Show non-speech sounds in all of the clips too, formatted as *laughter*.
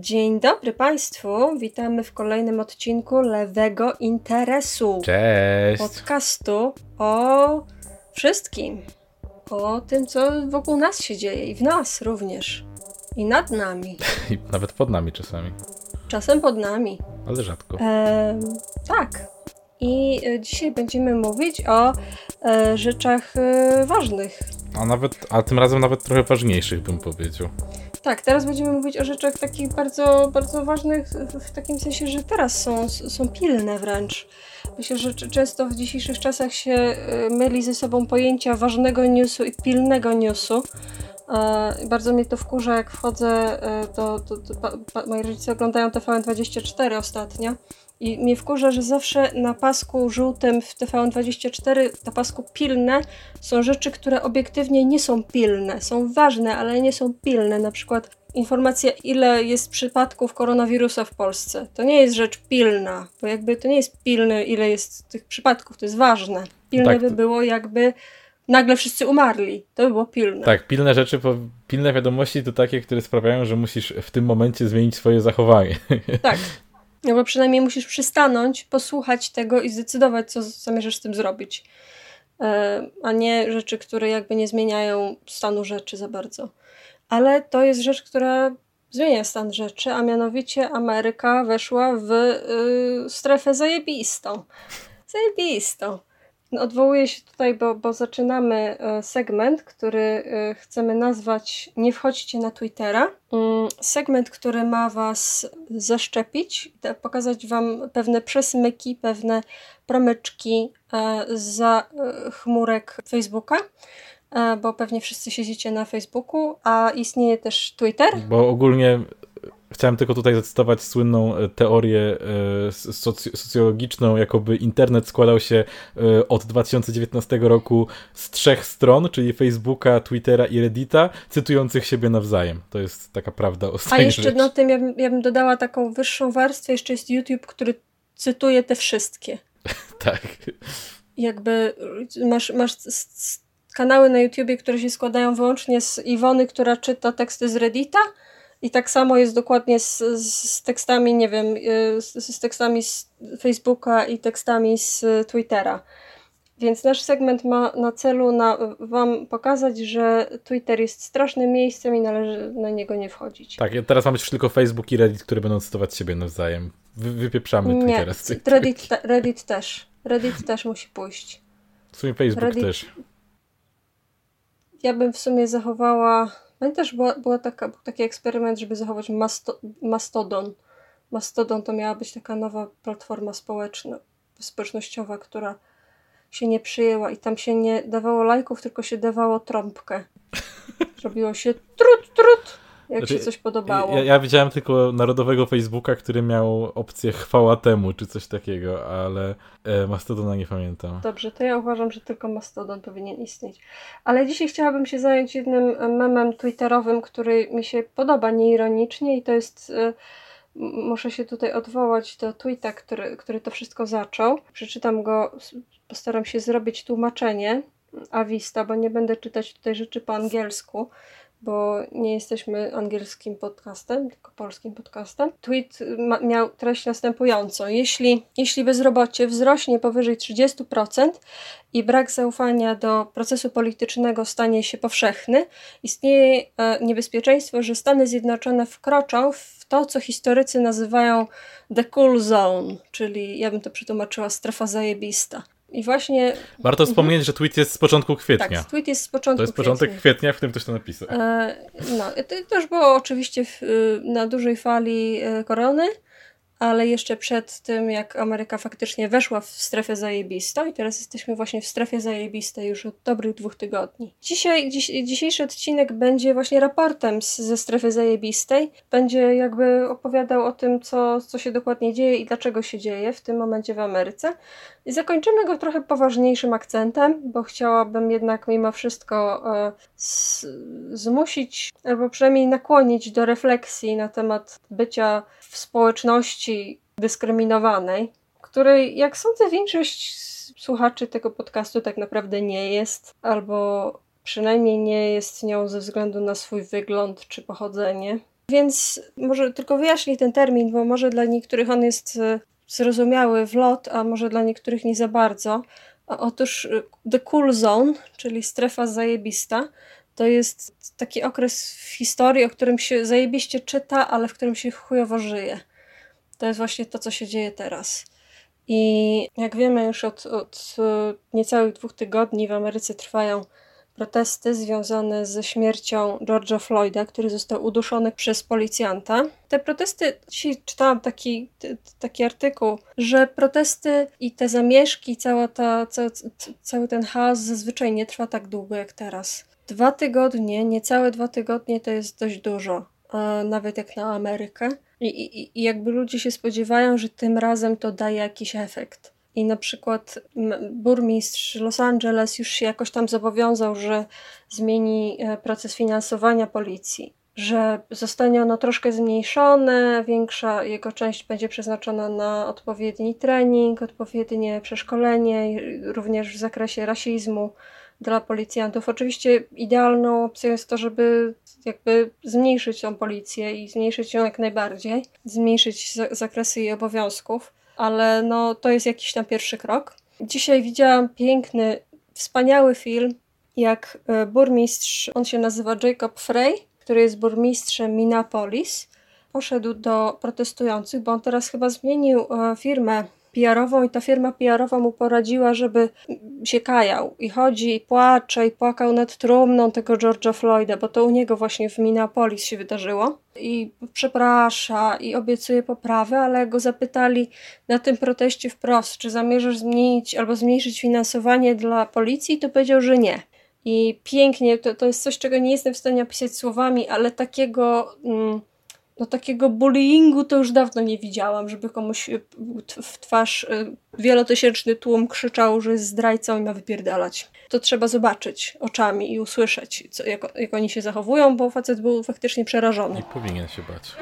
Dzień dobry Państwu, witamy w kolejnym odcinku Lewego Interesu. Cześć! Podcastu o wszystkim. O tym, co wokół nas się dzieje i w nas również. I nad nami. *laughs* I nawet pod nami czasami. Czasem pod nami. Ale rzadko. E, tak. I e, dzisiaj będziemy mówić o e, rzeczach e, ważnych. A nawet, a tym razem nawet trochę ważniejszych bym powiedział. Tak, teraz będziemy mówić o rzeczach takich bardzo, bardzo ważnych, w takim sensie, że teraz są, są pilne wręcz. Myślę, że często w dzisiejszych czasach się y, myli ze sobą pojęcia ważnego newsu i pilnego newsu. Bardzo mnie to wkurza, jak wchodzę do. do, do, do moi rodzice oglądają TVN24 ostatnio. I mnie wkurza, że zawsze na pasku żółtym w TVN24, na pasku pilne, są rzeczy, które obiektywnie nie są pilne. Są ważne, ale nie są pilne. Na przykład informacja, ile jest przypadków koronawirusa w Polsce. To nie jest rzecz pilna, bo jakby to nie jest pilne, ile jest tych przypadków, to jest ważne. Pilne tak, by było, jakby nagle wszyscy umarli. To by było pilne. Tak, pilne rzeczy, pilne wiadomości to takie, które sprawiają, że musisz w tym momencie zmienić swoje zachowanie. Tak, *laughs* no bo przynajmniej musisz przystanąć, posłuchać tego i zdecydować, co zamierzasz z tym zrobić. E, a nie rzeczy, które jakby nie zmieniają stanu rzeczy za bardzo. Ale to jest rzecz, która zmienia stan rzeczy, a mianowicie Ameryka weszła w y, strefę zajebistą. Zajebistą. No, odwołuję się tutaj, bo, bo zaczynamy e, segment, który e, chcemy nazwać Nie wchodźcie na Twittera. Mm, segment, który ma Was zaszczepić, pokazać Wam pewne przesmyki, pewne promyczki e, za chmurek Facebooka bo pewnie wszyscy siedzicie na Facebooku, a istnieje też Twitter. Bo ogólnie Chciałem tylko tutaj zacytować słynną e, teorię e, soc socjologiczną, jakoby internet składał się e, od 2019 roku z trzech stron, czyli Facebooka, Twittera i Reddita, cytujących siebie nawzajem. To jest taka prawda o A jeszcze na tym ja bym, ja bym dodała taką wyższą warstwę, jeszcze jest YouTube, który cytuje te wszystkie. *laughs* tak. Jakby masz, masz kanały na YouTubie, które się składają wyłącznie z Iwony, która czyta teksty z Reddita, i tak samo jest dokładnie z, z tekstami, nie wiem, y, z, z, tekstami z Facebooka i tekstami z Twittera. Więc nasz segment ma na celu na, Wam pokazać, że Twitter jest strasznym miejscem i należy na niego nie wchodzić. Tak, teraz mamy już tylko Facebook i Reddit, które będą cytować siebie nawzajem. Wy, wypieprzamy nie, Twittera z tych Reddit, te, Reddit też. Reddit też musi pójść. W sumie Facebook Reddit... też. Ja bym w sumie zachowała Pamiętasz, była, była taka, był taki eksperyment, żeby zachować masto, Mastodon. Mastodon to miała być taka nowa platforma społeczna, społecznościowa, która się nie przyjęła i tam się nie dawało lajków, tylko się dawało trąbkę. *laughs* Robiło się trut, trut jak znaczy, się coś podobało. Ja, ja, widziałem tylko narodowego Facebooka, który miał opcję chwała temu, czy coś takiego, ale e, Mastodona nie pamiętam. Dobrze, to ja uważam, że tylko Mastodon powinien istnieć. Ale dzisiaj chciałabym się zająć jednym memem twitterowym, który mi się podoba nieironicznie i to jest... E, muszę się tutaj odwołać do tweeta, który, który to wszystko zaczął. Przeczytam go, postaram się zrobić tłumaczenie Avista, bo nie będę czytać tutaj rzeczy po angielsku bo nie jesteśmy angielskim podcastem, tylko polskim podcastem. Tweet ma, miał treść następującą. Jeśli, jeśli bezrobocie wzrośnie powyżej 30% i brak zaufania do procesu politycznego stanie się powszechny, istnieje e, niebezpieczeństwo, że Stany Zjednoczone wkroczą w to, co historycy nazywają the cool zone, czyli ja bym to przetłumaczyła strefa zajebista. I właśnie. Warto mhm. wspomnieć, że tweet jest z początku kwietnia. Tak, tweet jest z początku To jest początek kwietnia, kwietnia w którym ktoś to napisał. E, no, to, już było oczywiście w, na dużej fali e, korony ale jeszcze przed tym, jak Ameryka faktycznie weszła w strefę zajebistą i teraz jesteśmy właśnie w strefie zajebistej już od dobrych dwóch tygodni. Dzisiaj, dziś, dzisiejszy odcinek będzie właśnie raportem z, ze strefy zajebistej. Będzie jakby opowiadał o tym, co, co się dokładnie dzieje i dlaczego się dzieje w tym momencie w Ameryce. I zakończymy go trochę poważniejszym akcentem, bo chciałabym jednak mimo wszystko e, z, zmusić, albo przynajmniej nakłonić do refleksji na temat bycia w społeczności dyskryminowanej, której, jak sądzę, większość słuchaczy tego podcastu tak naprawdę nie jest, albo przynajmniej nie jest nią ze względu na swój wygląd czy pochodzenie. Więc może tylko wyjaśnię ten termin, bo może dla niektórych on jest e, zrozumiały w lot, a może dla niektórych nie za bardzo. Otóż e, The Cool Zone, czyli strefa zajebista, to jest taki okres w historii, o którym się zajebiście czyta, ale w którym się chujowo żyje. To jest właśnie to, co się dzieje teraz. I jak wiemy już od, od e, niecałych dwóch tygodni w Ameryce trwają protesty związane ze śmiercią George'a Floyda, który został uduszony przez policjanta. Te protesty, dzisiaj czytałam taki, taki artykuł, że protesty i te zamieszki, cała ta, ca, cały ten chaos zazwyczaj nie trwa tak długo jak teraz. Dwa tygodnie, niecałe dwa tygodnie to jest dość dużo, nawet jak na Amerykę. I, i, jakby ludzie się spodziewają, że tym razem to daje jakiś efekt. I na przykład burmistrz Los Angeles już się jakoś tam zobowiązał, że zmieni e, proces finansowania policji, że zostanie ono troszkę zmniejszone, większa jego część będzie przeznaczona na odpowiedni trening, odpowiednie przeszkolenie, również w zakresie rasizmu dla policjantów. Oczywiście idealną opcją jest to, żeby jakby zmniejszyć tą policję i zmniejszyć ją jak najbardziej, zmniejszyć zakresy jej obowiązków, ale no to jest jakiś tam pierwszy krok. Dzisiaj widziałam piękny, wspaniały film, jak e, burmistrz, on się nazywa Jacob Frey, który jest burmistrzem Minneapolis, poszedł do protestujących, bo on teraz chyba zmienił e, firmę PR-ową i ta firma PR-owa mu poradziła, żeby się kajał. I chodzi i płacze i płakał nad trumną tego George'a Floyda, bo to u niego właśnie w Minneapolis się wydarzyło. I przeprasza i obiecuje poprawę, ale go zapytali na tym proteście wprost, czy zamierzasz zmienić albo zmniejszyć finansowanie dla policji, to powiedział, że nie. I pięknie, to, to jest coś, czego nie jestem w stanie opisać słowami, ale takiego... Mm, no takiego bullyingu to już dawno nie widziałam, żeby komuś y, w twarz y, wielotysięczny tłum krzyczał, że jest zdrajcą i ma wypierdalać. To trzeba zobaczyć oczami i usłyszeć, co, jak, jak oni się zachowują, bo facet był faktycznie przerażony. Nie powinien się bać.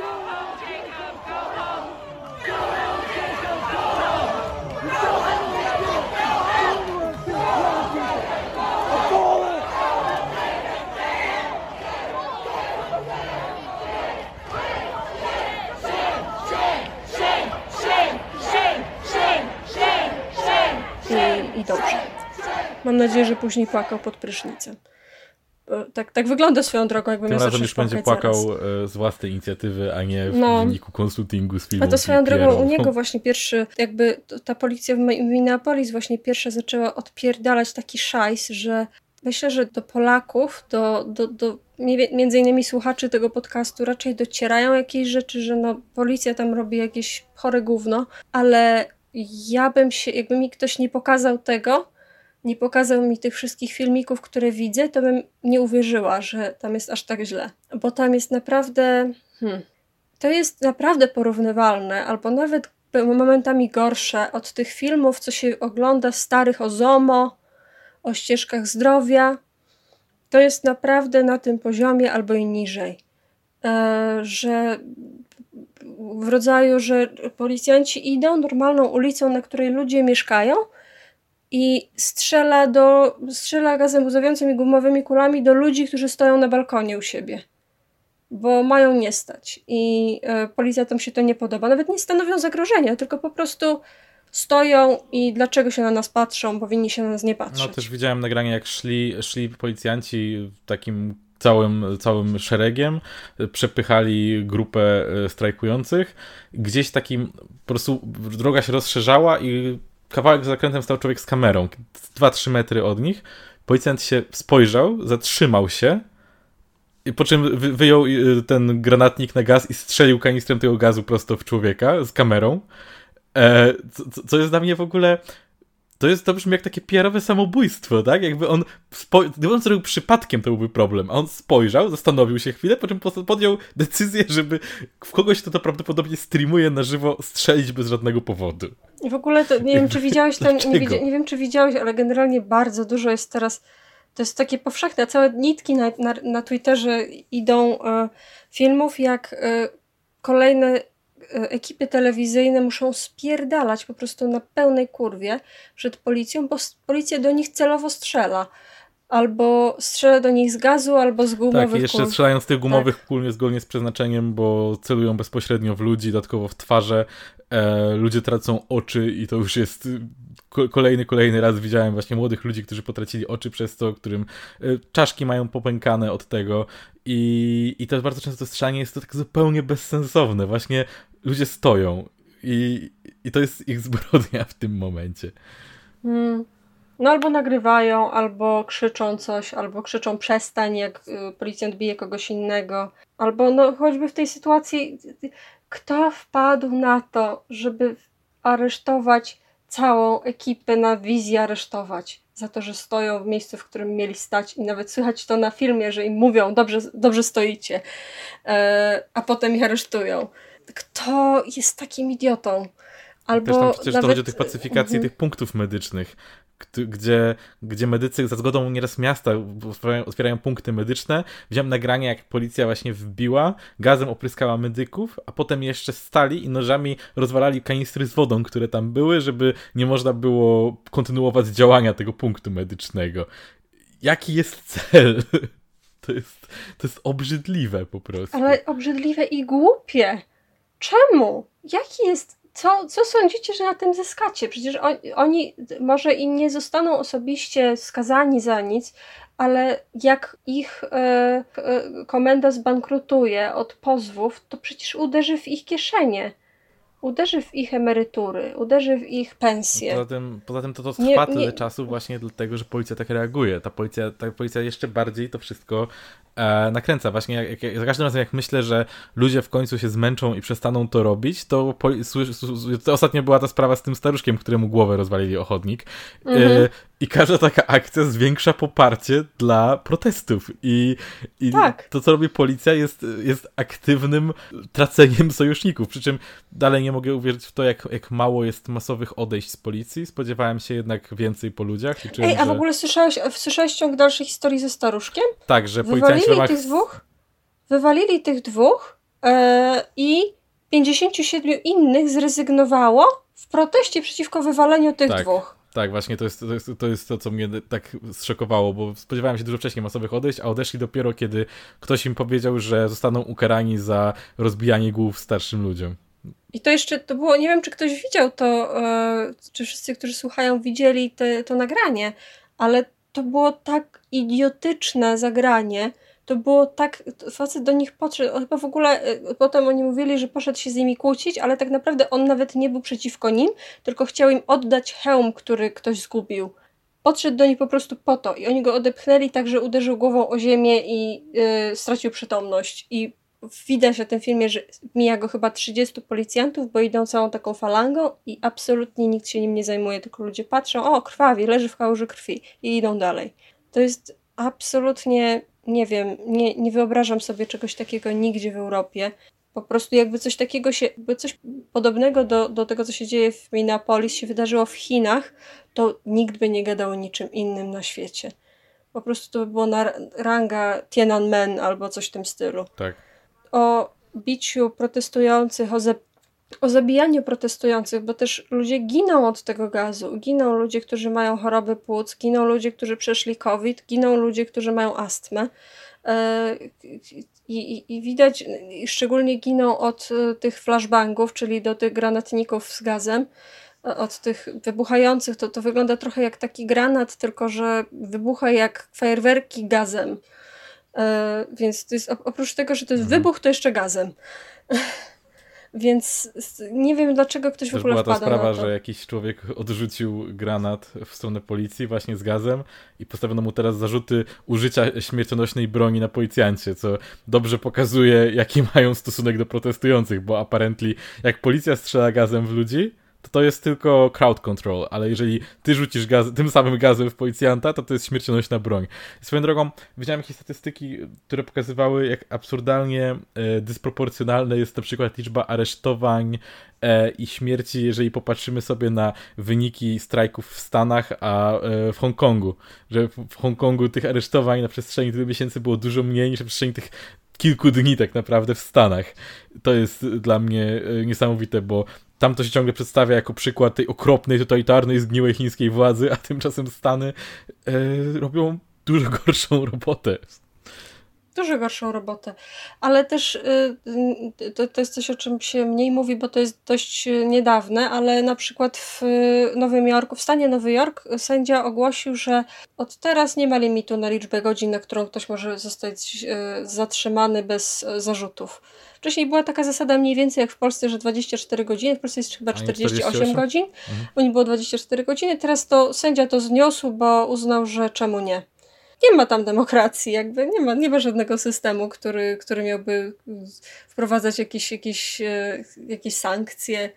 Dobrze. Mam nadzieję, że później płakał pod prysznicem. Tak, tak wygląda swoją drogą, jakby Tym miał razem już będzie płakał zaraz. E, z własnej inicjatywy, a nie w no. wyniku konsultingu z filmu. A to swoją drogą u niego właśnie pierwszy, jakby ta policja w Minneapolis właśnie pierwsza zaczęła odpierdalać taki szajs, że myślę, że do Polaków, do, do, do między innymi słuchaczy tego podcastu raczej docierają jakieś rzeczy, że no policja tam robi jakieś chore gówno, ale ja bym się, jakby mi ktoś nie pokazał tego, nie pokazał mi tych wszystkich filmików, które widzę, to bym nie uwierzyła, że tam jest aż tak źle. Bo tam jest naprawdę. Hmm, to jest naprawdę porównywalne, albo nawet momentami gorsze od tych filmów, co się ogląda starych o ZOMO, o ścieżkach zdrowia. To jest naprawdę na tym poziomie albo i niżej. E, że w rodzaju, że policjanci idą normalną ulicą, na której ludzie mieszkają i strzela, do, strzela gazem łzawiącym i gumowymi kulami do ludzi, którzy stoją na balkonie u siebie. Bo mają nie stać. I e, policjantom się to nie podoba. Nawet nie stanowią zagrożenia, tylko po prostu stoją i dlaczego się na nas patrzą, powinni się na nas nie patrzeć. No też widziałem nagranie, jak szli, szli policjanci takim całym, całym szeregiem, przepychali grupę e, strajkujących. Gdzieś takim po prostu droga się rozszerzała i kawałek za zakrętem stał człowiek z kamerą, 2-3 metry od nich. Policjant się spojrzał, zatrzymał się, po czym wyjął e, ten granatnik na gaz i strzelił kanistrem tego gazu prosto w człowieka z kamerą. E, co jest dla mnie w ogóle to jest, to brzmi jak takie PR-owe samobójstwo, tak? Jakby on, gdyby on zrobił przypadkiem, to byłby problem, a on spojrzał, zastanowił się chwilę, po czym podjął decyzję, żeby w kogoś, kto to prawdopodobnie streamuje na żywo, strzelić bez żadnego powodu. I w ogóle to, nie wiem, czy widziałeś ten, nie, nie, wiem, czy widziałeś, ale generalnie bardzo dużo jest teraz, to jest takie powszechne, całe nitki na, na, na Twitterze idą e, filmów, jak e, kolejne ekipy telewizyjne muszą spierdalać po prostu na pełnej kurwie przed policją, bo policja do nich celowo strzela. albo strzela do nich z gazu, albo z gumowych Tak, i jeszcze kul. strzelają z tych gumowych Tak. kul niezgodnie z przeznaczeniem, bo celują bezpośrednio w ludzi, dodatkowo w twarze. E, ludzie tracą oczy i to już jest y, ko- kolejny, kolejny raz widziałem właśnie młodych ludzi, którzy potracili oczy przez to, którym y, czaszki mają popękane od tego i, i też bardzo często strzelanie jest to tak zupełnie bezsensowne. Właśnie ludzie stoją i, i to jest ich zbrodnia w tym momencie. Mm. No albo nagrywają, albo krzyczą coś, albo krzyczą przestań, jak y, policjant bije kogoś innego. Albo no choćby w tej sytuacji, kto wpadł na to, żeby aresztować całą ekipę na wizji aresztować za to, że stoją w miejscu, w którym mieli stać i nawet słychać to na filmie, że im mówią, dobrze, dobrze stoicie, e, a potem ich aresztują. Kto jest takim idiotą? Albo Też tam przecież nawet... to chodzi o tych pacyfikacji Mhm. tych punktów medycznych, gdzie, gdzie medycy za zgodą nieraz miasta otwierają, punkty medyczne. Widziałem nagranie, jak policja właśnie wbiła, gazem opryskała medyków, a potem jeszcze stali i nożami rozwalali kanistry z wodą, które tam były, żeby nie można było kontynuować działania tego punktu medycznego. Jaki jest cel? *laughs* To jest, to jest obrzydliwe po prostu. Ale obrzydliwe i głupie. Czemu? Jaki jest. Co, co sądzicie, że na tym zyskacie? Przecież on, oni może i nie zostaną osobiście skazani za nic, ale jak ich e, e, komenda zbankrutuje od pozwów, to przecież uderzy w ich kieszenie. Uderzy w ich emerytury, uderzy w ich pensje. Poza tym, poza tym to, to Nie- trwa tyle nie- czasu właśnie dlatego, że policja tak reaguje. Ta policja, ta policja jeszcze bardziej to wszystko e, nakręca. Właśnie jak, jak, za każdym razem jak myślę, że ludzie w końcu się zmęczą i przestaną to robić, to, s- to ostatnio była ta sprawa z tym staruszkiem, któremu głowę rozwalili o chodnik. Mhm. E, I każda taka akcja zwiększa poparcie dla protestów. I, i Tak. to, co robi policja, jest, jest aktywnym traceniem sojuszników. Przy czym dalej nie mogę uwierzyć w to, jak, jak mało jest masowych odejść z policji. Spodziewałem się jednak więcej po ludziach. Liczyłem, Ej, a w że... ogóle słyszałeś, słyszałeś ciąg dalszej historii ze staruszkiem? Tak, że policjanci w Wywalili ramach... tych dwóch, wywalili tych dwóch e, i 57 innych zrezygnowało w proteście przeciwko wywaleniu tych Tak. dwóch. Tak, właśnie to jest, to jest to, jest to, co mnie tak zszokowało, bo spodziewałem się dużo wcześniej masowych odejść, a odeszli dopiero, kiedy ktoś im powiedział, że zostaną ukarani za rozbijanie głów starszym ludziom. I to jeszcze, to było, nie wiem czy ktoś widział to, e, czy wszyscy, którzy słuchają, widzieli te, to nagranie, ale to było tak idiotyczne zagranie, to było tak, facet do nich podszedł, chyba w ogóle, e, potem oni mówili, że poszedł się z nimi kłócić, ale tak naprawdę on nawet nie był przeciwko nim, tylko chciał im oddać hełm, który ktoś zgubił. Podszedł do nich po prostu po to i oni go odepchnęli tak, że uderzył głową o ziemię i e, stracił przytomność i widać na tym filmie, że mija go chyba 30 policjantów, bo idą całą taką falangą i absolutnie nikt się nim nie zajmuje, tylko ludzie patrzą, o krwawi, leży w kałuży krwi i idą dalej. To jest absolutnie, nie wiem, nie, nie wyobrażam sobie czegoś takiego nigdzie w Europie. Po prostu jakby coś takiego się, jakby coś podobnego do, do tego, co się dzieje w Minneapolis się wydarzyło w Chinach, to nikt by nie gadał o niczym innym na świecie. Po prostu to by było na ranga Tiananmen albo coś w tym stylu Tak. o biciu protestujących, o, o zabijaniu protestujących, bo też ludzie giną od tego gazu. Giną ludzie, którzy mają choroby płuc, giną ludzie, którzy przeszli COVID, giną ludzie, którzy mają astmę. E, I, i, I widać, szczególnie giną od e, tych flashbangów, czyli do tych granatników z gazem, e, od tych wybuchających. To, to wygląda trochę jak taki granat, tylko że wybucha jak fajerwerki gazem. Więc to jest, op- oprócz tego, że to jest Mhm. wybuch, to jeszcze gazem. *laughs* Więc nie wiem, dlaczego ktoś w Też ogóle była ta sprawa, że jakiś człowiek odrzucił granat w stronę policji właśnie z gazem i postawiono mu teraz zarzuty użycia śmiercionośnej broni na policjancie, co dobrze pokazuje, jaki mają stosunek do protestujących, bo apparently jak policja strzela gazem w ludzi, to to jest tylko crowd control, ale jeżeli ty rzucisz gaz, tym samym gazem w policjanta, to to jest śmiercionośna broń. Swoją drogą, widziałem jakieś statystyki, które pokazywały, jak absurdalnie e, dysproporcjonalna jest na przykład liczba aresztowań e, i śmierci, jeżeli popatrzymy sobie na wyniki strajków w Stanach, a e, w Hongkongu. Że w, w Hongkongu tych aresztowań na przestrzeni tylu miesięcy było dużo mniej niż na przestrzeni tych kilku dni tak naprawdę w Stanach. To jest dla mnie e, niesamowite, bo tam to się ciągle przedstawia jako przykład tej okropnej, totalitarnej, zgniłej chińskiej władzy, a tymczasem Stany e, robią dużo gorszą *laughs* robotę dużo gorszą robotę. Ale też y, y, to, to jest coś, o czym się mniej mówi, bo to jest dość y, niedawne, ale na przykład w Nowym Jorku, w stanie Nowy Jork sędzia ogłosił, że od teraz nie ma limitu na liczbę godzin, na którą ktoś może zostać zatrzymany bez zarzutów. Wcześniej była taka zasada mniej więcej jak w Polsce, że 24 godziny, w Polsce jest chyba 48, 48? godzin, mhm. u nich było 24 godziny, teraz to sędzia to zniósł, bo uznał, że czemu nie nie ma tam demokracji, jakby nie ma, nie ma żadnego systemu, który, który miałby wprowadzać jakieś, jakieś, e, jakieś sankcje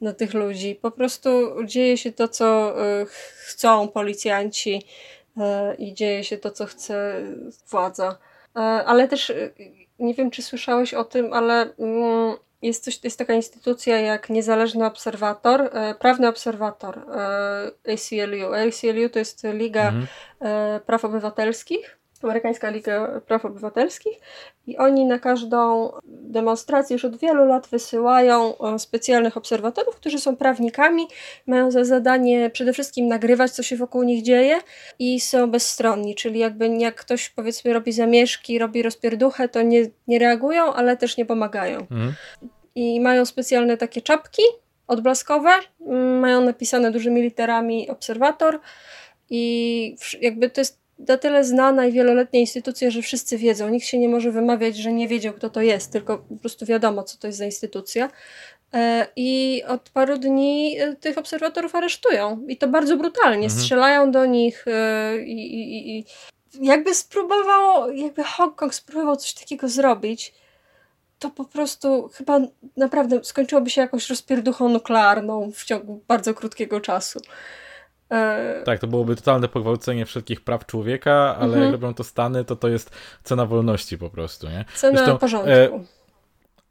na tych ludzi. Po prostu dzieje się to, co e, chcą policjanci e, i dzieje się to, co chce władza. Ale też nie wiem, czy słyszałeś o tym, ale mm, jest, coś, jest taka instytucja jak niezależny obserwator, e, prawny obserwator e, ACLU. ACLU to jest Liga mhm. e, Praw Obywatelskich, Amerykańska Liga Praw Obywatelskich i oni na każdą demonstrację już od wielu lat wysyłają e, specjalnych obserwatorów, którzy są prawnikami, mają za zadanie przede wszystkim nagrywać, co się wokół nich dzieje i są bezstronni, czyli jakby jak ktoś powiedzmy robi zamieszki, robi rozpierduchę, to nie, nie reagują, ale też nie pomagają. Mhm. I mają specjalne takie czapki odblaskowe, mają napisane dużymi literami obserwator i jakby to jest na tyle znana i wieloletnia instytucja, że wszyscy wiedzą. Nikt się nie może wymawiać, że nie wiedział, kto to jest, tylko po prostu wiadomo, co to jest za instytucja. E, I od paru dni e, tych obserwatorów aresztują. I to bardzo brutalnie. Mhm. Strzelają do nich e, i, i, i jakby spróbował, jakby Hongkong spróbował coś takiego zrobić, to po prostu chyba naprawdę skończyłoby się jakąś rozpierduchą nuklearną w ciągu bardzo krótkiego czasu. E, tak, to byłoby totalne pogwałcenie wszelkich praw człowieka, ale mhm. jak robią to Stany, to to jest cena wolności po prostu, nie? Cena Zresztą, porządku. E,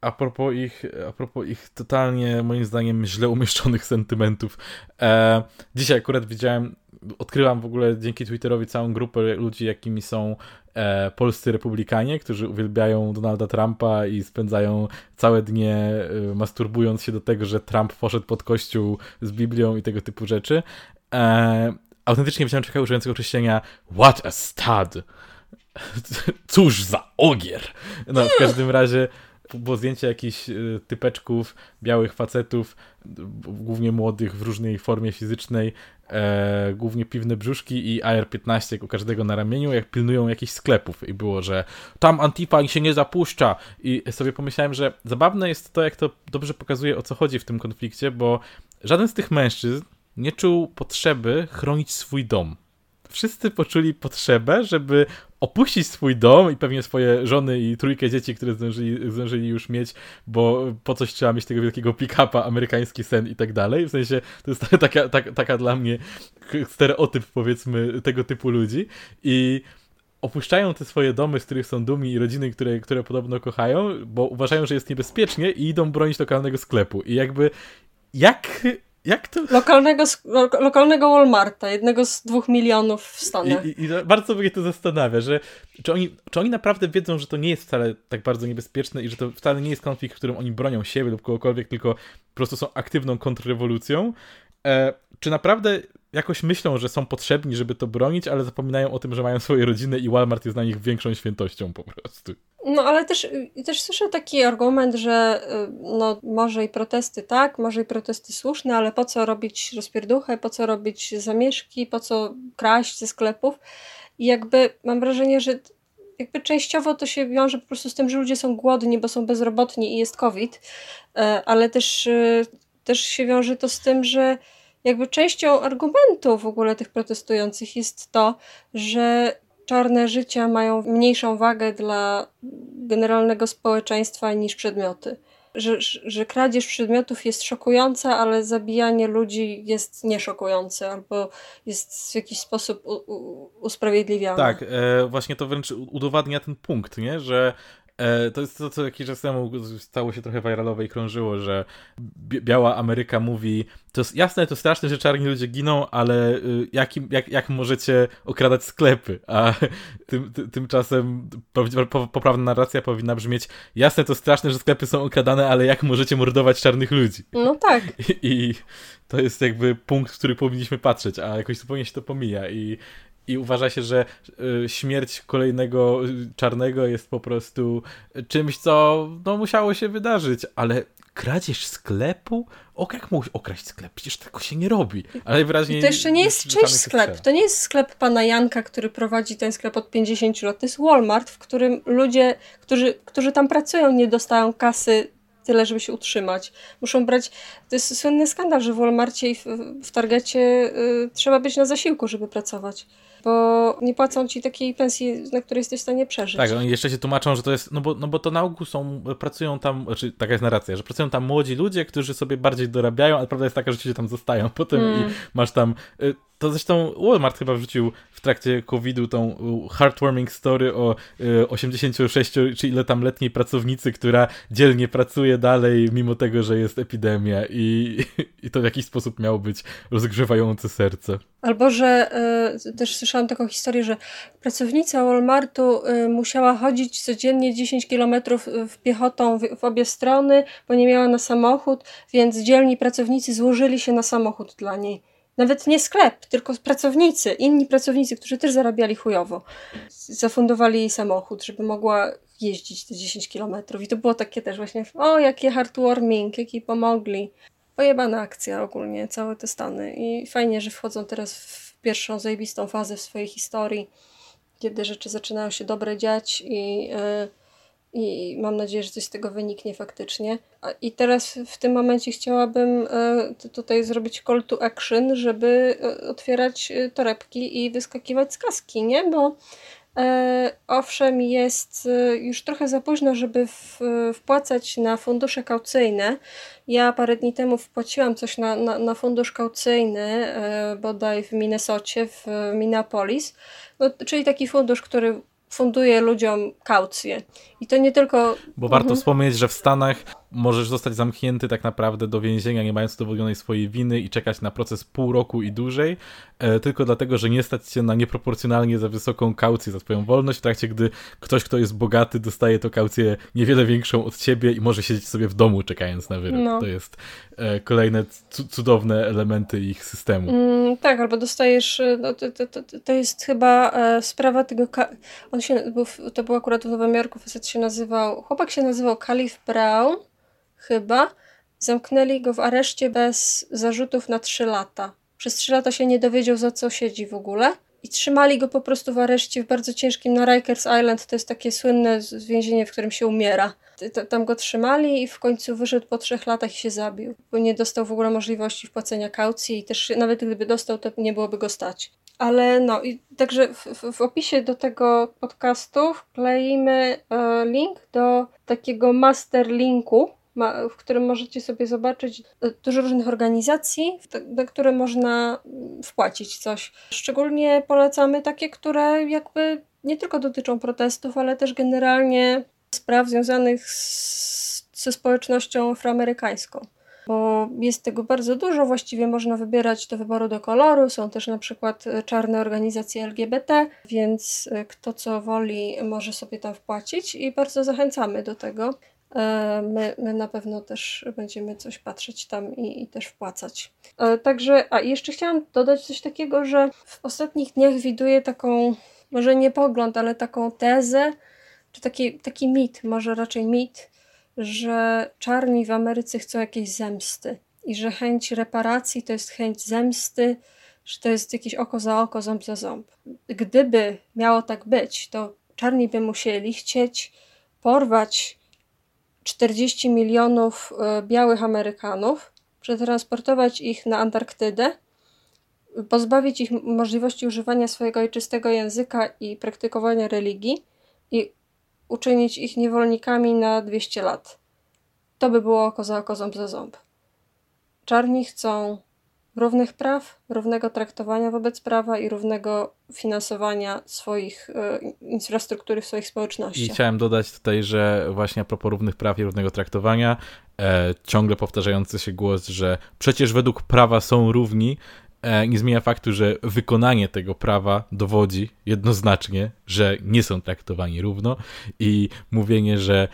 a propos ich, a propos ich totalnie, moim zdaniem, źle umieszczonych *laughs* sentymentów. E, dzisiaj akurat widziałem, odkryłam w ogóle dzięki Twitterowi całą grupę ludzi, jakimi są e, polscy republikanie, którzy uwielbiają Donalda Trumpa i spędzają całe dnie e, masturbując się do tego, że Trump poszedł pod kościół z Biblią i tego typu rzeczy. E, autentycznie widziałem człowieka używającego określenia What a stud! *laughs* Cóż za ogier! No, w każdym razie było zdjęcie jakichś e, typeczków, białych facetów, głównie młodych w różnej formie fizycznej, e, głównie piwne brzuszki i AR-15 u każdego na ramieniu, jak pilnują jakichś sklepów i było, że tam Antifa się nie zapuszcza i sobie pomyślałem, że zabawne jest to, jak to dobrze pokazuje o co chodzi w tym konflikcie, bo żaden z tych mężczyzn nie czuł potrzeby chronić swój dom. Wszyscy poczuli potrzebę, żeby opuścić swój dom i pewnie swoje żony i trójkę dzieci, które zdążyli, zdążyli już mieć, bo po coś trzeba mieć tego wielkiego pick-upa, amerykański sen i tak dalej. W sensie to jest *laughs* taka, taka, taka dla mnie stereotyp, powiedzmy, tego typu ludzi. I opuszczają te swoje domy, z których są dumni i rodziny, które, które podobno kochają, bo uważają, że jest niebezpiecznie i idą bronić lokalnego sklepu. I jakby jak jak to? Lokalnego, lo, lokalnego Walmarta, jednego z dwóch milionów w Stanach. I, i, bardzo mnie to zastanawia, że czy oni, czy oni naprawdę wiedzą, że to nie jest wcale tak bardzo niebezpieczne i że to wcale nie jest konflikt, w którym oni bronią siebie lub kogokolwiek, tylko po prostu są aktywną kontrrewolucją. E, czy naprawdę jakoś myślą, że są potrzebni, żeby to bronić, ale zapominają o tym, że mają swoje rodziny i Walmart jest dla nich większą świętością po prostu. No ale też, też słyszę taki argument, że y, no, może i protesty tak, może i protesty słuszne, ale po co robić rozpierduchę, po co robić zamieszki, po co kraść ze sklepów. I jakby mam wrażenie, że jakby częściowo to się wiąże po prostu z tym, że ludzie są głodni, bo są bezrobotni i jest COVID, y, ale też, y, też się wiąże to z tym, że jakby częścią argumentu w ogóle tych protestujących jest to, że czarne życia mają mniejszą wagę dla generalnego społeczeństwa niż przedmioty. Że, że kradzież przedmiotów jest szokująca, ale zabijanie ludzi jest nieszokujące albo jest w jakiś sposób u, u, usprawiedliwiane. Tak, e, właśnie to wręcz udowadnia ten punkt, nie? że to jest to, co jakiś czas temu stało się trochę viralowe i krążyło, że biała Ameryka mówi, to jest jasne, to straszne, że czarni ludzie giną, ale y, jak, jak, jak możecie okradać sklepy? A *laughs* tym, ty, tymczasem poprawna narracja powinna brzmieć, jasne, to straszne, że sklepy są okradane, ale jak możecie mordować czarnych ludzi? No tak. *laughs* I, i to jest jakby punkt, w który powinniśmy patrzeć, a jakoś zupełnie się to pomija i i uważa się, że y, śmierć kolejnego czarnego jest po prostu czymś, co no, musiało się wydarzyć, ale kradzież sklepu? O, jak mógł okraść sklep? Przecież tego się nie robi. Ale najwyraźniej... I to jeszcze nie jest czyjś sklep. To nie jest sklep pana Janka, który prowadzi ten sklep od 50 lat. To jest Walmart, w którym ludzie, którzy, którzy tam pracują, nie dostają kasy tyle, żeby się utrzymać. Muszą brać. To jest słynny skandal, że w Walmarcie i w, w Targecie y, trzeba być na zasiłku, żeby pracować bo nie płacą ci takiej pensji, na której jesteś w stanie przeżyć. Tak, oni jeszcze się tłumaczą, że to jest, no bo, no bo to na ogół są, pracują tam, znaczy taka jest narracja, że pracują tam młodzi ludzie, którzy sobie bardziej dorabiają, ale prawda jest taka, że ci się tam zostają *laughs* potem mm. i masz tam y, to zresztą Walmart chyba wrzucił w trakcie COVID-u tą heartwarming story o 86 y, czy ile tam letniej pracownicy, która dzielnie pracuje dalej, mimo tego, że jest epidemia i, *laughs* i to w jakiś sposób miało być rozgrzewające serce. Albo, że y, też słyszałam taką historię, że pracownica Walmartu y, musiała chodzić codziennie 10 kilometrów w piechotą w, w obie strony, bo nie miała na samochód, więc dzielni pracownicy złożyli się na samochód dla niej. Nawet nie sklep, tylko pracownicy, inni pracownicy, którzy też zarabiali chujowo. Zafundowali jej samochód, żeby mogła jeździć te 10 kilometrów. I to było takie też właśnie, o jakie heartwarming, jaki pomogli. Pojebana akcja ogólnie, całe te Stany. I fajnie, że wchodzą teraz w pierwszą zajebistą fazę w swojej historii, kiedy rzeczy zaczynają się dobre dziać i... Yy, i mam nadzieję, że coś z tego wyniknie faktycznie. I teraz w tym momencie chciałabym e, tutaj zrobić call to action, żeby e, otwierać e, torebki i wyskakiwać z kaski, nie? Bo owszem, jest już trochę za późno, żeby wpłacać na fundusze kaucyjne. Ja parę dni temu wpłaciłam coś na, na, na fundusz kaucyjny, bodaj w Minnesocie, w Minneapolis, no, czyli taki fundusz, który funduje ludziom kaucje. I to nie tylko. Bo warto mhm. wspomnieć, że w Stanach możesz zostać zamknięty tak naprawdę do więzienia, nie mając udowodnionej swojej winy i czekać na proces pół roku i dłużej, e, tylko dlatego, że nie stać się na nieproporcjonalnie za wysoką kaucję za twoją wolność, w trakcie gdy ktoś, kto jest bogaty, dostaje to kaucję niewiele większą od ciebie i może siedzieć sobie w domu czekając na wyrok. No. To jest e, kolejne cudowne elementy ich systemu. Mm, tak, albo dostajesz, e, no, to, to, to, to jest chyba e, sprawa tego, on się, to był akurat w Nowym Jorku, facet się nazywał, chłopak się nazywał Calif Brown, chyba, zamknęli go w areszcie bez zarzutów na 3 lata. Przez 3 lata się nie dowiedział, za co siedzi w ogóle. I trzymali go po prostu w areszcie w bardzo ciężkim na Rikers Island. To jest takie słynne więzienie, w którym się umiera. Tam go trzymali i w końcu wyszedł po trzech latach i się zabił, bo nie dostał w ogóle możliwości wpłacenia kaucji i też nawet gdyby dostał, to nie byłoby go stać. Ale no i także w, w, opisie do tego podcastu wkleimy e, link do takiego master linku, w którym możecie sobie zobaczyć e, dużo różnych organizacji, na które można mm, wpłacić coś. Szczególnie polecamy takie, które jakby nie tylko dotyczą protestów, ale też generalnie spraw związanych z, ze społecznością afroamerykańską bo jest tego bardzo dużo, właściwie można wybierać do wyboru do koloru, są też na przykład e, czarne organizacje LGBT, więc e, kto co woli może sobie tam wpłacić i bardzo zachęcamy do tego. E, my, my na pewno też będziemy coś patrzeć tam i, i też wpłacać. E, także, a jeszcze chciałam dodać coś takiego, że w ostatnich dniach widuję taką, może nie pogląd, ale taką tezę, czy taki, taki mit, może raczej mit, że czarni w Ameryce chcą jakiejś zemsty i że chęć reparacji to jest chęć zemsty, że to jest jakieś oko za oko, ząb za ząb. Gdyby miało tak być, to czarni by musieli chcieć porwać 40 milionów e, białych Amerykanów, przetransportować ich na Antarktydę, pozbawić ich możliwości używania swojego ojczystego języka i praktykowania religii i uczynić ich niewolnikami na 200 lat. To by było oko za oko, ząb za ząb. Czarni chcą równych praw, równego traktowania wobec prawa i równego finansowania swoich e, infrastruktury w swoich społecznościach. I chciałem dodać tutaj, że właśnie a propos równych praw i równego traktowania, e, ciągle powtarzający się głos, że przecież według prawa są równi, e, nie zmienia faktu, że wykonanie tego prawa dowodzi jednoznacznie, że nie są traktowani równo i mówienie, że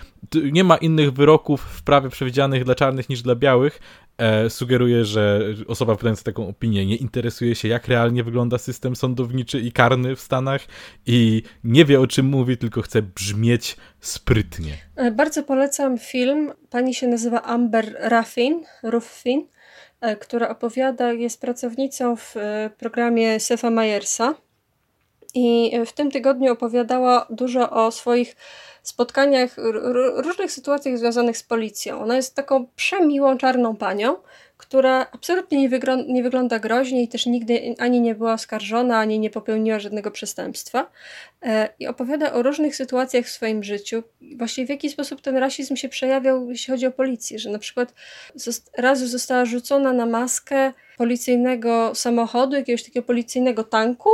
nie ma innych wyroków w prawie przewidzianych dla czarnych niż dla białych, e, sugeruje, że osoba wydająca taką opinię nie interesuje się, jak realnie wygląda system sądowniczy i karny w Stanach i nie wie o czym mówi, tylko chce brzmieć sprytnie. E, bardzo polecam film. Pani się nazywa Amber Ruffin, Ruffin e, która opowiada, jest pracownicą w e, programie Sefa Myersa i w tym tygodniu opowiadała dużo o swoich spotkaniach, różnych sytuacjach związanych z policją. Ona jest taką przemiłą czarną panią, która absolutnie nie, nie wygląda groźnie i też nigdy ani nie była oskarżona, ani nie popełniła żadnego przestępstwa. E, I opowiada o różnych sytuacjach w swoim życiu. Właśnie w jaki sposób ten rasizm się przejawiał, jeśli chodzi o policję. Że na przykład raz została rzucona na maskę policyjnego samochodu, jakiegoś takiego policyjnego tanku,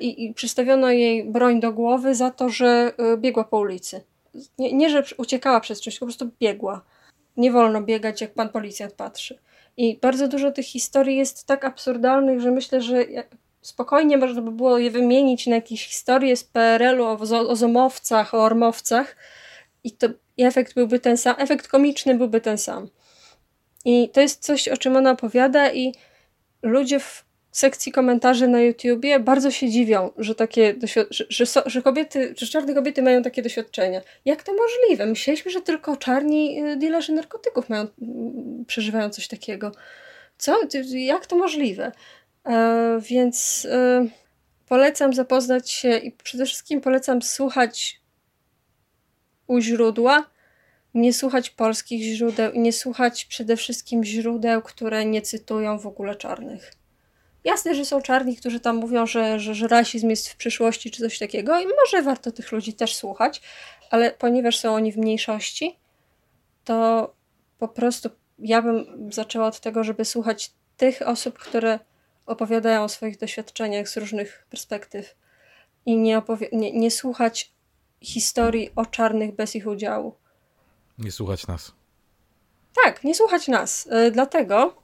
i, i przystawiono jej broń do głowy za to, że e, biegła po ulicy. Nie, nie że uciekała przez coś, po prostu biegła. Nie wolno biegać, jak pan policjant patrzy. I bardzo dużo tych historii jest tak absurdalnych, że myślę, że spokojnie można by było je wymienić na jakieś historie z PRL-u o, o zomowcach, o ormowcach i to i efekt byłby ten sam, efekt komiczny byłby ten sam. I to jest coś, o czym ona opowiada i ludzie w sekcji komentarzy na YouTubie bardzo się dziwią, że takie że, że, że kobiety, że czarne kobiety mają takie doświadczenia. Jak to możliwe? Myśleliśmy, że tylko czarni y, dealerzy narkotyków mają, przeżywają coś takiego. Co? Jak to możliwe? E, więc e, polecam zapoznać się i przede wszystkim polecam słuchać u źródła, nie słuchać polskich źródeł i nie słuchać przede wszystkim źródeł, które nie cytują w ogóle czarnych. Jasne, że są czarni, którzy tam mówią, że, że, że rasizm jest w przyszłości czy coś takiego i może warto tych ludzi też słuchać, ale ponieważ są oni w mniejszości, to po prostu ja bym zaczęła od tego, żeby słuchać tych osób, które opowiadają o swoich doświadczeniach z różnych perspektyw i nie, nie, nie słuchać historii o czarnych bez ich udziału. Nie słuchać nas. Tak, nie słuchać nas. Yy, dlatego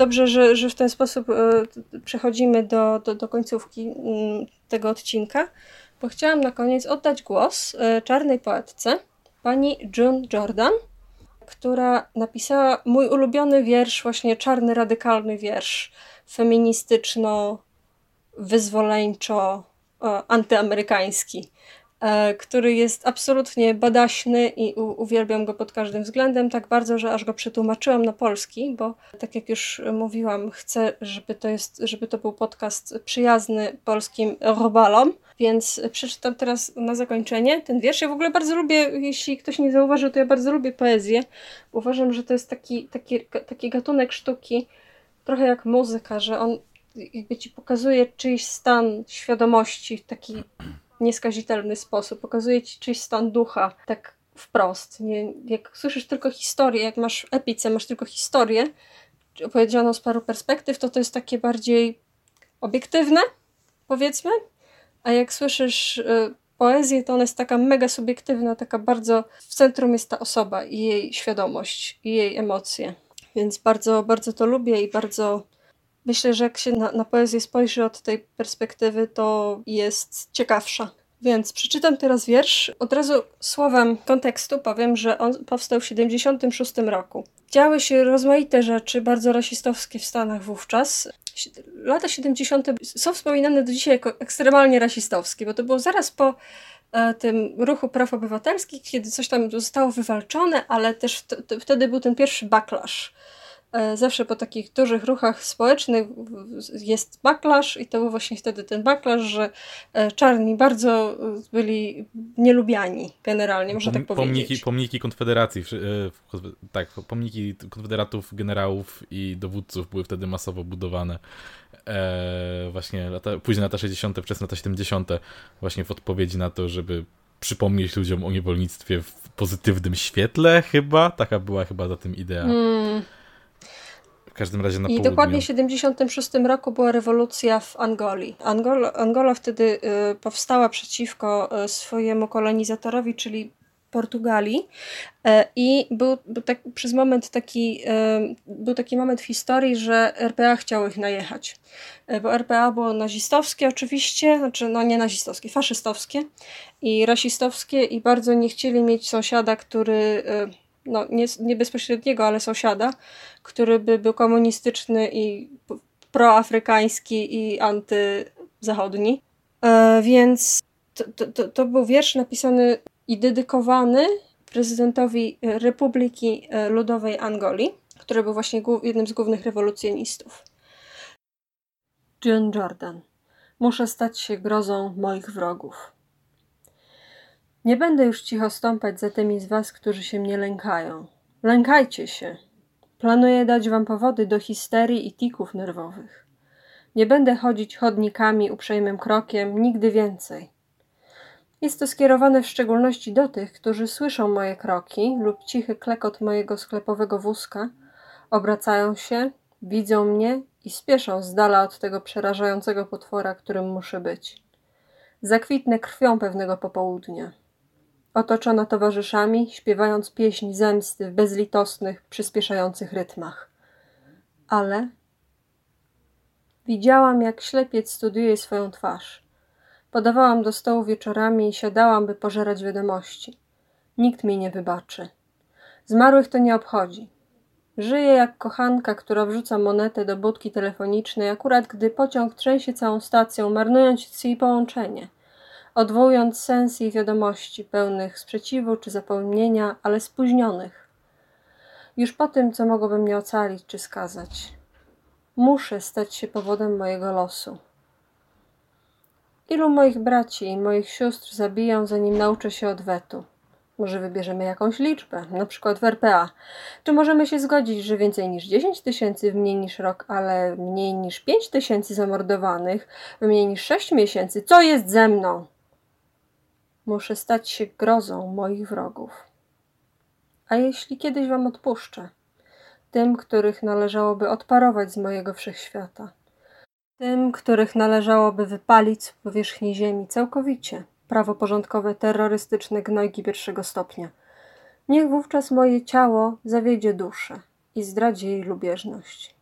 Dobrze, że, że w ten sposób e, przechodzimy do, do, do końcówki mm, tego odcinka, bo chciałam na koniec oddać głos e, czarnej poetce, pani June Jordan, która napisała mój ulubiony wiersz, właśnie czarny, radykalny wiersz, feministyczno, wyzwoleńczo, e, antyamerykański. E, który jest absolutnie badaśny i uwielbiam go pod każdym względem, tak bardzo, że aż go przetłumaczyłam na polski, bo tak jak już mówiłam, chcę, żeby to, jest, żeby to był podcast przyjazny polskim robalom, więc przeczytam teraz na zakończenie ten wiersz. Ja w ogóle bardzo lubię, jeśli ktoś nie zauważył, to ja bardzo lubię poezję. Uważam, że to jest taki, taki, taki gatunek sztuki, trochę jak muzyka, że on jakby ci pokazuje czyjś stan świadomości, taki nieskazitelny sposób. Pokazuje ci czyjś stan ducha, tak wprost. Nie, jak słyszysz tylko historię, jak masz epice, masz tylko historię opowiedzianą z paru perspektyw, to to jest takie bardziej obiektywne, powiedzmy. A jak słyszysz y, poezję, to ona jest taka mega subiektywna, taka bardzo w centrum jest ta osoba i jej świadomość, i jej emocje. Więc bardzo, bardzo to lubię i bardzo Myślę, że jak się na, na poezję spojrzy od tej perspektywy, to jest ciekawsza. Więc przeczytam teraz wiersz. Od razu słowem kontekstu powiem, że on powstał w 76 roku. Działy się rozmaite rzeczy, bardzo rasistowskie w Stanach wówczas. Lata 70. są wspominane do dzisiaj jako ekstremalnie rasistowskie, bo to było zaraz po e, tym ruchu praw obywatelskich, kiedy coś tam zostało wywalczone, ale też wtedy był ten pierwszy backlash zawsze po takich dużych ruchach społecznych jest backlash i to był właśnie wtedy ten backlash, że e, czarni bardzo byli nielubiani generalnie, można tak powiedzieć. Pomniki, pomniki Konfederacji, e, tak, pomniki konfederatów, generałów i dowódców były wtedy masowo budowane. właśnie lata, później lata 60., wczesne lata 70., właśnie w odpowiedzi na to, żeby przypomnieć ludziom o niewolnictwie w pozytywnym świetle chyba, taka była chyba za tym idea. Hmm każdym razie na I południu. dokładnie w 76 roku była rewolucja w Angolii. Angol, Angola wtedy y, powstała przeciwko y, swojemu kolonizatorowi, czyli Portugalii e, i był, był tak, przez moment taki, e, był taki moment w historii, że RPA chciało ich najechać, e, bo RPA było nazistowskie oczywiście, znaczy no nie nazistowskie, faszystowskie i rasistowskie i bardzo nie chcieli mieć sąsiada, który no nie, nie bezpośredniego, ale sąsiada, który by był komunistyczny i proafrykański i antyzachodni. Więc to, to, to był wiersz napisany i dedykowany prezydentowi Republiki Ludowej Angolii, który był właśnie jednym z głównych rewolucjonistów. John Jordan. Muszę stać się grozą moich wrogów. Nie będę już cicho stąpać za tymi z was, którzy się mnie lękają. Lękajcie się. Planuję dać wam powody do histerii i tików nerwowych. Nie będę chodzić chodnikami uprzejmym krokiem nigdy więcej. Jest to skierowane w szczególności do tych, którzy słyszą moje kroki lub cichy klekot mojego sklepowego wózka, obracają się, widzą mnie i spieszą z dala od tego przerażającego potwora, którym muszę być. Zakwitnę krwią pewnego popołudnia. Otoczona towarzyszami, śpiewając pieśń zemsty w bezlitosnych, przyspieszających rytmach. Ale widziałam, jak ślepiec studiuje swoją twarz Podawałam do stołu wieczorami i siadałam, by pożerać wiadomości. Nikt mi nie wybaczy. Zmarłych to nie obchodzi. Żyję jak kochanka, która wrzuca monetę do budki telefonicznej, akurat gdy pociąg trzęsie całą stacją, marnując jej połączenie, odwołując sens jej wiadomości, pełnych sprzeciwu czy zapomnienia, ale spóźnionych. Już po tym, co mogłoby mnie ocalić czy skazać. Muszę stać się powodem mojego losu. Ilu moich braci i moich sióstr zabiją, zanim nauczę się odwetu? Może wybierzemy jakąś liczbę, na przykład w RPA. Czy możemy się zgodzić, że więcej niż 10 tysięcy w mniej niż rok, ale mniej niż 5 tysięcy zamordowanych, w mniej niż 6 miesięcy? Co jest ze mną? Muszę stać się grozą moich wrogów. A jeśli kiedyś wam odpuszczę? Tym, których należałoby odparować z mojego wszechświata tym, których należałoby wypalić z powierzchni ziemi całkowicie, prawo porządkowe terrorystyczne gnojki pierwszego stopnia. Niech wówczas moje ciało zawiedzie duszę i zdradzi jej lubieżność.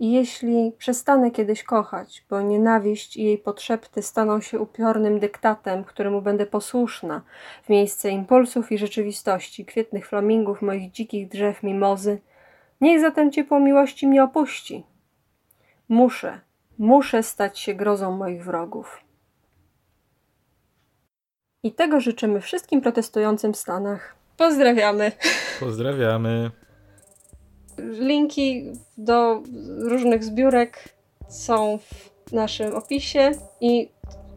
I jeśli przestanę kiedyś kochać, bo nienawiść i jej potrzepty staną się upiornym dyktatem, któremu będę posłuszna, w miejsce impulsów i rzeczywistości, kwietnych flamingów, moich dzikich drzew, mimozy, niech zatem ciepło miłości mnie opuści. Muszę, Muszę stać się grozą moich wrogów. I tego życzymy wszystkim protestującym w Stanach. Pozdrawiamy. Pozdrawiamy. Linki do różnych zbiórek są w naszym opisie i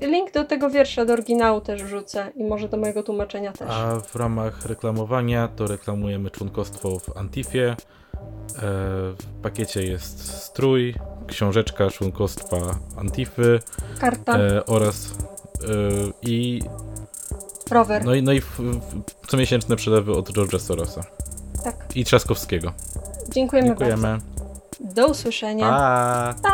link do tego wiersza, do oryginału też wrzucę i może do mojego tłumaczenia też. A w ramach reklamowania to reklamujemy członkostwo w Antifie. E, w pakiecie jest strój, książeczka członkostwa Antify. Karta. E, oraz e, i rower. No i, no i w, w, comiesięczne przelewy od George'a Sorosa. Tak. I Trzaskowskiego. Dziękujemy, Dziękujemy. bardzo. Do usłyszenia. Pa. pa.